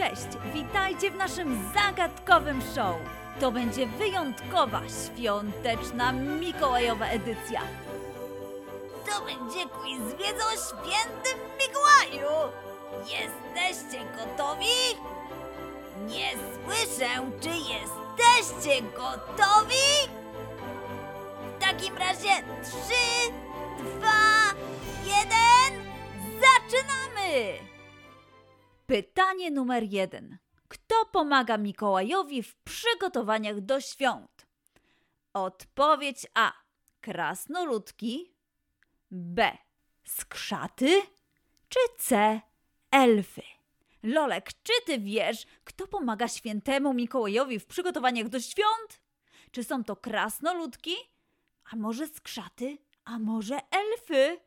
Cześć, witajcie w naszym zagadkowym show. To będzie wyjątkowa, świąteczna, mikołajowa edycja. To będzie quiz z wiedzą o świętym Mikołaju. Jesteście gotowi? Nie słyszę, czy jesteście gotowi? W takim razie trzy, dwa, jeden, zaczynamy! Pytanie numer jeden. Kto pomaga Mikołajowi w przygotowaniach do świąt? Odpowiedź A. Krasnoludki. B. Skrzaty. Czy C. Elfy? Lolek, czy ty wiesz, kto pomaga świętemu Mikołajowi w przygotowaniach do świąt? Czy są to krasnoludki? A może skrzaty? A może elfy?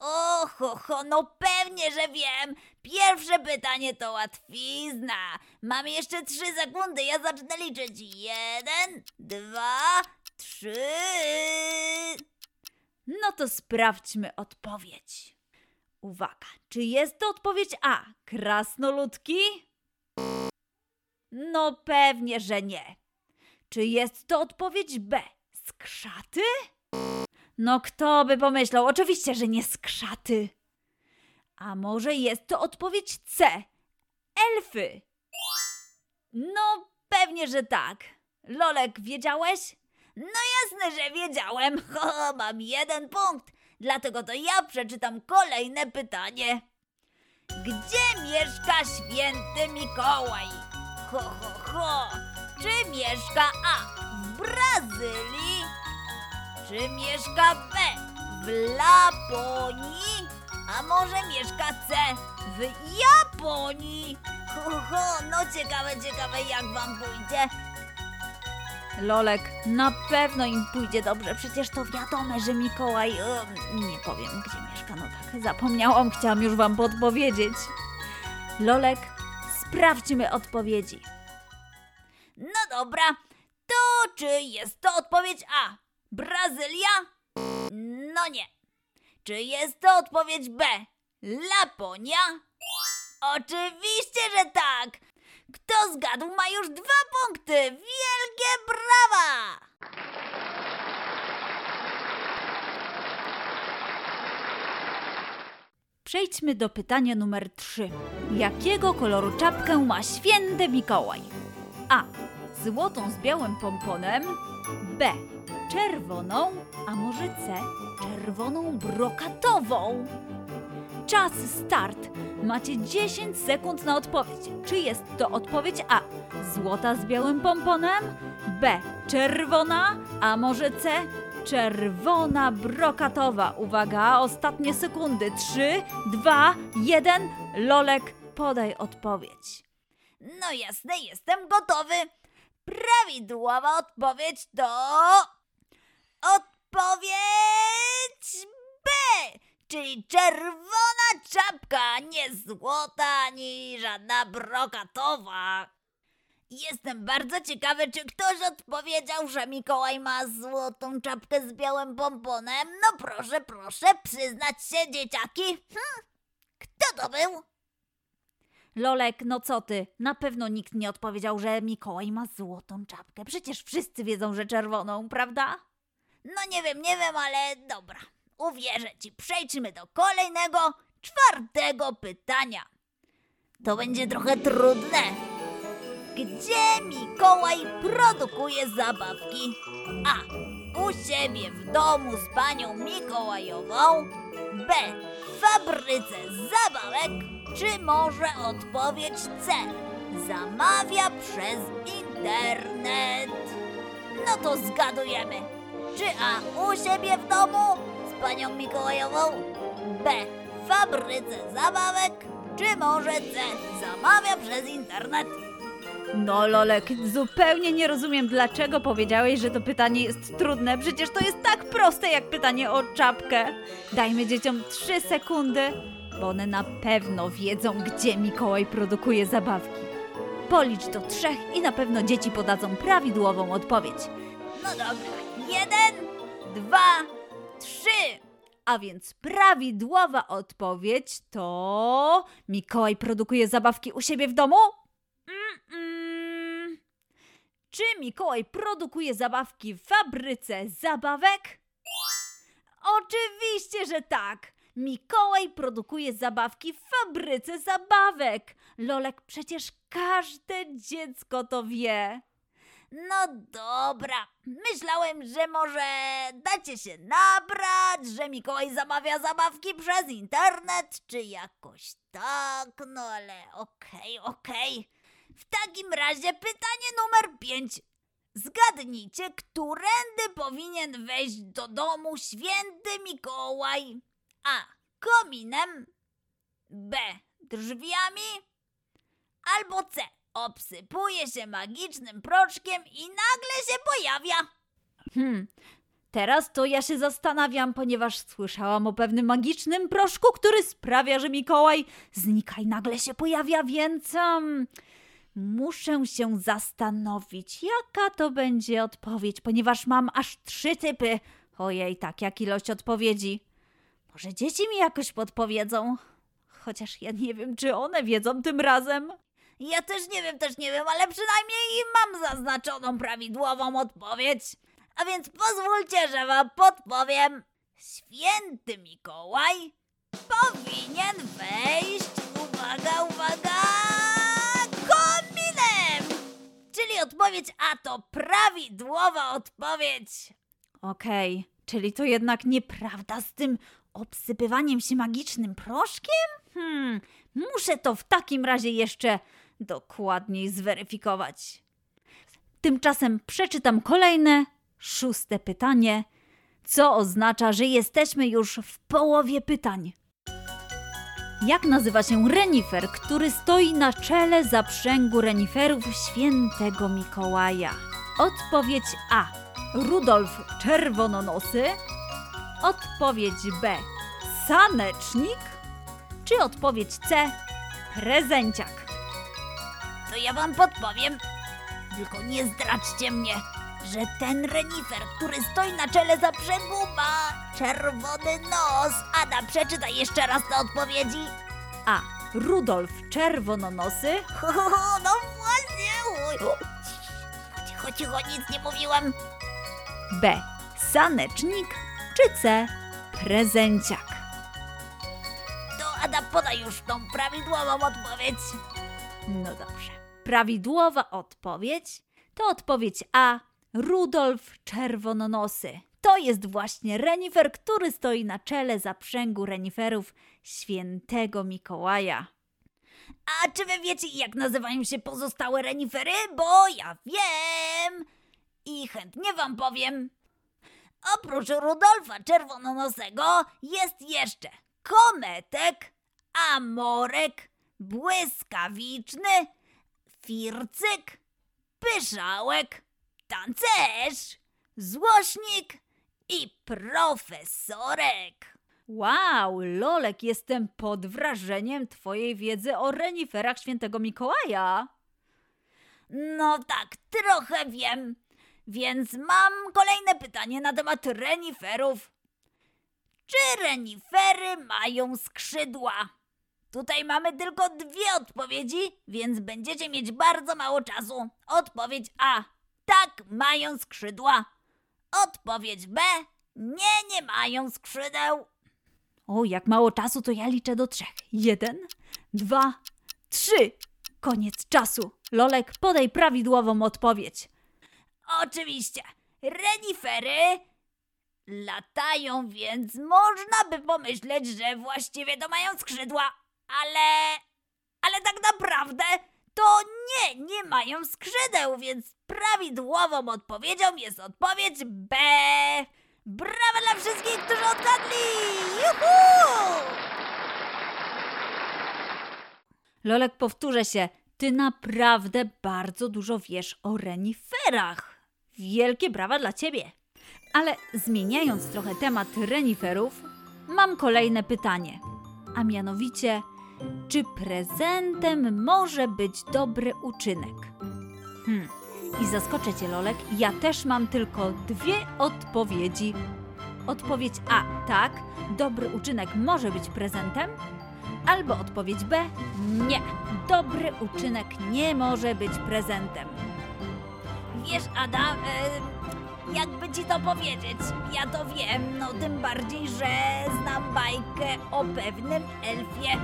O, ho, ho, no pewnie, że wiem. Pierwsze pytanie to łatwizna. Mam jeszcze trzy sekundy, ja zacznę liczyć. Jeden, dwa, trzy. No to sprawdźmy odpowiedź. Uwaga, czy jest to odpowiedź A? Krasnoludki? No pewnie, że nie. Czy jest to odpowiedź B? Skrzaty? No kto by pomyślał? Oczywiście, że nie skrzaty. A może jest to odpowiedź C? Elfy? No pewnie, że tak. Lolek, wiedziałeś? No jasne, że wiedziałem. Ho, mam jeden punkt. Dlatego to ja przeczytam kolejne pytanie. Gdzie mieszka święty Mikołaj? Ho, ho, ho. Czy mieszka A w Brazylii? Czy mieszka B w Laponii? A może mieszka C w Japonii? Ho, ho, no ciekawe, ciekawe jak wam pójdzie. Lolek, na pewno im pójdzie dobrze, przecież to wiadome, że Mikołaj... em, nie powiem, gdzie mieszka, no tak, zapomniałam, chciałam już wam podpowiedzieć. Lolek, sprawdźmy odpowiedzi. No dobra, to czy jest to odpowiedź A? Brazylia? No nie. Czy jest to odpowiedź B? Laponia? Oczywiście, że tak. Kto zgadł ma już dwa punkty. Wielkie brawa! Przejdźmy do pytania numer 3. Jakiego koloru czapkę ma święty Mikołaj? A. Złotą z białym pomponem. B. Czerwoną, a może C. Czerwoną brokatową. Czas start. Macie 10 sekund na odpowiedź. Czy jest to odpowiedź A. Złota z białym pomponem? B. Czerwona, a może C. Czerwona brokatowa. Uwaga, ostatnie sekundy. 3, 2, 1. Lolek, podaj odpowiedź. No jasne, jestem gotowy. Prawidłowa odpowiedź to. Odpowiedź B! Czyli czerwona czapka, nie złota ani żadna brokatowa. Jestem bardzo ciekawy, czy ktoś odpowiedział, że Mikołaj ma złotą czapkę z białym pomponem. No proszę, proszę, przyznać się, dzieciaki. Hm? Kto to był? Lolek, no co ty? Na pewno nikt nie odpowiedział, że Mikołaj ma złotą czapkę. Przecież wszyscy wiedzą, że czerwoną, prawda? No nie wiem, nie wiem, ale dobra. Uwierzę ci. Przejdźmy do kolejnego, czwartego pytania. To będzie trochę trudne. Gdzie Mikołaj produkuje zabawki? A. U siebie w domu z panią Mikołajową. B. W fabryce zabawek. Czy może odpowiedź C? Zamawia przez internet. No to zgadujemy. Czy A. U siebie w domu z panią Mikołajową? B. W fabryce zabawek? Czy może C. Zamawia przez internet? No, Lolek, zupełnie nie rozumiem, dlaczego powiedziałeś, że to pytanie jest trudne. Przecież to jest tak proste jak pytanie o czapkę. Dajmy dzieciom trzy sekundy, bo one na pewno wiedzą, gdzie Mikołaj produkuje zabawki. Policz do trzech i na pewno dzieci podadzą prawidłową odpowiedź. No dobra. Jeden, dwa, trzy. A więc prawidłowa odpowiedź to Mikołaj produkuje zabawki u siebie w domu? mm. Czy Mikołaj produkuje zabawki w fabryce zabawek? Oczywiście, że tak. Mikołaj produkuje zabawki w fabryce zabawek. Lolek, przecież każde dziecko to wie. No dobra, myślałem, że może dacie się nabrać, że Mikołaj zamawia zabawki przez internet, czy jakoś tak, no ale okej, okej. W takim razie pytanie numer 5. Zgadnijcie, którędy powinien wejść do domu święty Mikołaj? A. Kominem. B. Drzwiami. Albo C. Obsypuje się magicznym proszkiem i nagle się pojawia. Hmm, teraz to ja się zastanawiam, ponieważ słyszałam o pewnym magicznym proszku, który sprawia, że Mikołaj znika i nagle się pojawia, więc um, muszę się zastanowić, jaka to będzie odpowiedź, ponieważ mam aż trzy typy. Ojej, tak, jak ilość odpowiedzi. Może dzieci mi jakoś podpowiedzą? Chociaż ja nie wiem, czy one wiedzą tym razem. Ja też nie wiem, też nie wiem, ale przynajmniej mam zaznaczoną prawidłową odpowiedź. A więc pozwólcie, że wam podpowiem. Święty Mikołaj powinien wejść, uwaga, uwaga, kominem! Czyli odpowiedź A to prawidłowa odpowiedź. Okej, czyli to jednak nieprawda z tym obsypywaniem się magicznym proszkiem? Hmm, muszę to w takim razie jeszcze dokładniej zweryfikować. Tymczasem przeczytam kolejne, szóste pytanie, co oznacza, że jesteśmy już w połowie pytań. Jak nazywa się renifer, który stoi na czele zaprzęgu reniferów świętego Mikołaja? Odpowiedź A. Rudolf Czerwononosy. Odpowiedź B. Sanecznik. Czy odpowiedź C. Prezenciak. To ja wam podpowiem. Tylko nie zdradźcie mnie, że ten renifer, który stoi na czele zaprzęgu ma czerwony nos. Ada, przeczytaj jeszcze raz te odpowiedzi. A. Rudolf Czerwononosy. No właśnie. Oj. Cicho, cicho, nic nie mówiłam. B. Sanecznik. Czy C. Prezenciak. To Ada, podaj już tą prawidłową odpowiedź. No dobrze. Prawidłowa odpowiedź to odpowiedź A. Rudolf Czerwononosy. To jest właśnie renifer, który stoi na czele zaprzęgu reniferów świętego Mikołaja. A czy wy wiecie, jak nazywają się pozostałe renifery? Bo ja wiem i chętnie wam powiem. Oprócz Rudolfa Czerwononosego jest jeszcze Kometek, Amorek, Błyskawiczny, Fircyk, Pyszałek, Tancerz, Złośnik i Profesorek. Wow, Lolek, jestem pod wrażeniem Twojej wiedzy o reniferach świętego Mikołaja. No tak, trochę wiem. Więc mam kolejne pytanie na temat reniferów. Czy renifery mają skrzydła? Tutaj mamy tylko dwie odpowiedzi, więc będziecie mieć bardzo mało czasu. Odpowiedź A. Tak, mają skrzydła. Odpowiedź B. Nie, nie mają skrzydeł. O, jak mało czasu, to ja liczę do trzech. Jeden, dwa, trzy. Koniec czasu. Lolek, podaj prawidłową odpowiedź. Oczywiście, renifery latają, więc można by pomyśleć, że właściwie to mają skrzydła, ale. ale tak naprawdę to nie, nie mają skrzydeł, więc prawidłową odpowiedzią jest odpowiedź B. Brawa dla wszystkich, którzy odgadli! Juhu! Lolek, powtórzę się, ty naprawdę bardzo dużo wiesz o reniferach. Wielkie brawa dla ciebie. Ale zmieniając trochę temat reniferów, mam kolejne pytanie. A mianowicie, czy prezentem może być dobry uczynek? Hmm. I zaskoczę cię, Lolek, ja też mam tylko dwie odpowiedzi. Odpowiedź A, tak, dobry uczynek może być prezentem. Albo odpowiedź B. Nie. Dobry uczynek nie może być prezentem. Wiesz, Adam, y, jakby ci to powiedzieć, ja to wiem, no tym bardziej, że znam bajkę o pewnym elfie,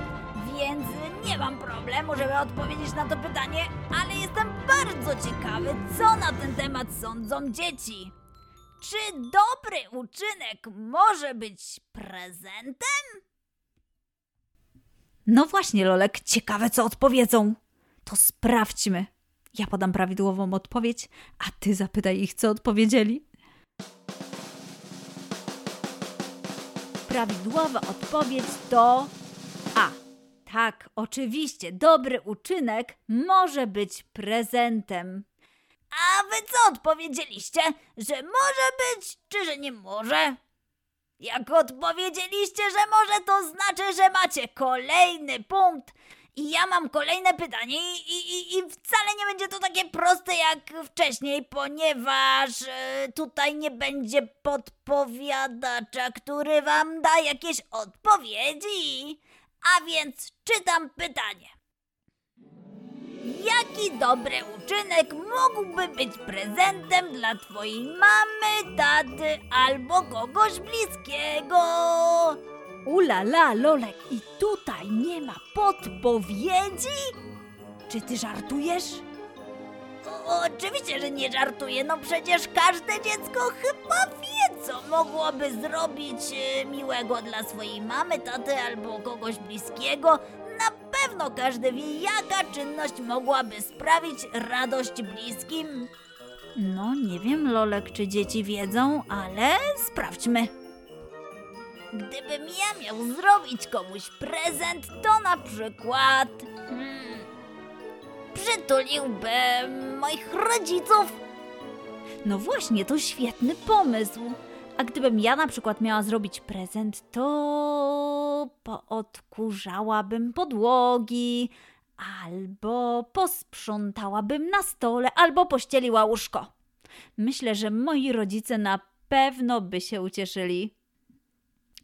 więc nie mam problemu, żeby odpowiedzieć na to pytanie, ale jestem bardzo ciekawy, co na ten temat sądzą dzieci. Czy dobry uczynek może być prezentem? No właśnie, Lolek, ciekawe co odpowiedzą. To sprawdźmy. Ja podam prawidłową odpowiedź, a ty zapytaj ich, co odpowiedzieli. Prawidłowa odpowiedź to. Tak, oczywiście, dobry uczynek może być prezentem. A wy co odpowiedzieliście? Że może być, czy że nie może? Jak odpowiedzieliście, że może, to znaczy, że macie kolejny punkt. I ja mam kolejne pytanie i, i, i wcale nie będzie to takie proste jak wcześniej, ponieważ e, tutaj nie będzie podpowiadacza, który wam da jakieś odpowiedzi. A więc czytam pytanie. Jaki dobry uczynek mógłby być prezentem dla twojej mamy, taty albo kogoś bliskiego? Ula la, Lolek, i tutaj nie ma podpowiedzi? Czy ty żartujesz? Oczywiście, że nie żartuję, no przecież każde dziecko chyba wie, co mogłoby zrobić e, miłego dla swojej mamy, taty albo kogoś bliskiego. Na pewno każdy wie, jaka czynność mogłaby sprawić radość bliskim. No, nie wiem, Lolek, czy dzieci wiedzą, ale sprawdźmy. Gdybym ja miał zrobić komuś prezent, to na przykład. Hmm, przytuliłbym moich rodziców. No właśnie, to świetny pomysł. A gdybym ja na przykład miała zrobić prezent, to poodkurzałabym podłogi, albo posprzątałabym na stole, albo pościeliła łóżko. Myślę, że moi rodzice na pewno by się ucieszyli.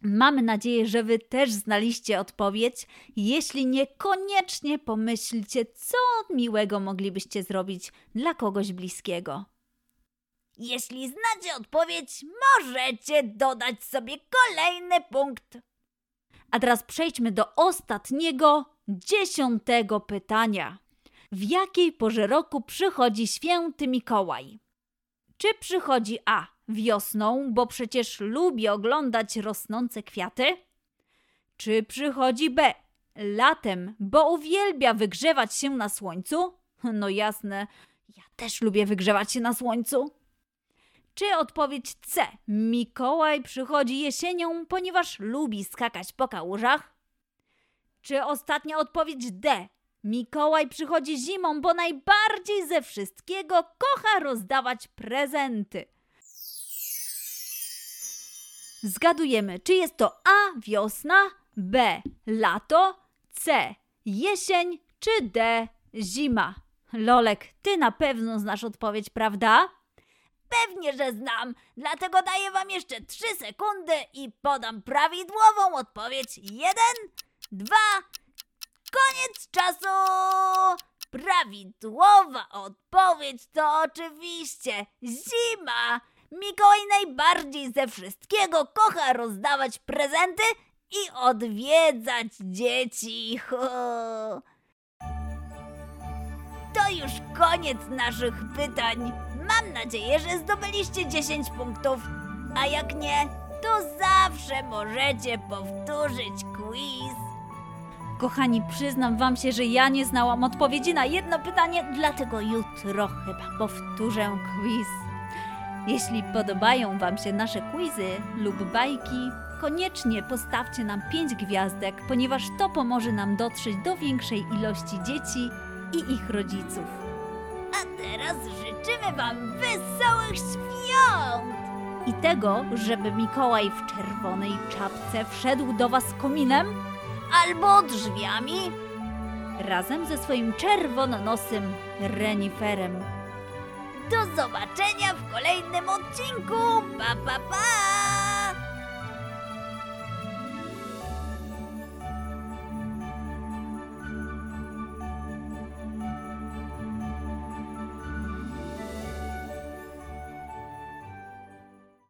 Mamy nadzieję, że Wy też znaliście odpowiedź. Jeśli nie, koniecznie pomyślcie, co miłego moglibyście zrobić dla kogoś bliskiego. Jeśli znacie odpowiedź, możecie dodać sobie kolejny punkt. A teraz przejdźmy do ostatniego, dziesiątego pytania. W jakiej porze roku przychodzi święty Mikołaj? Czy przychodzi A wiosną, bo przecież lubi oglądać rosnące kwiaty? Czy przychodzi B latem, bo uwielbia wygrzewać się na słońcu? No jasne, ja też lubię wygrzewać się na słońcu. Czy odpowiedź C? Mikołaj przychodzi jesienią, ponieważ lubi skakać po kałużach? Czy ostatnia odpowiedź D? Mikołaj przychodzi zimą, bo najbardziej ze wszystkiego kocha rozdawać prezenty. Zgadujemy, czy jest to A wiosna, B lato, C jesień, czy D zima. Lolek, ty na pewno znasz odpowiedź, prawda? Pewnie, że znam, dlatego daję wam jeszcze 3 sekundy i podam prawidłową odpowiedź. Jeden, dwa, koniec czasu! Prawidłowa odpowiedź to oczywiście zima. Mikołaj najbardziej ze wszystkiego kocha rozdawać prezenty i odwiedzać dzieci. Ho. To już koniec naszych pytań. Mam nadzieję, że zdobyliście 10 punktów. A jak nie, to zawsze możecie powtórzyć quiz. Kochani, przyznam wam się, że ja nie znałam odpowiedzi na jedno pytanie, dlatego jutro chyba powtórzę quiz. Jeśli podobają wam się nasze quizy lub bajki, koniecznie postawcie nam 5 gwiazdek, ponieważ to pomoże nam dotrzeć do większej ilości dzieci i ich rodziców. A teraz życzymy Wam wesołych świąt! I tego, żeby Mikołaj w czerwonej czapce wszedł do was kominem Albo drzwiami. razem ze swoim czerwononosym reniferem do zobaczenia w kolejnym odcinku. Pa, pa, pa!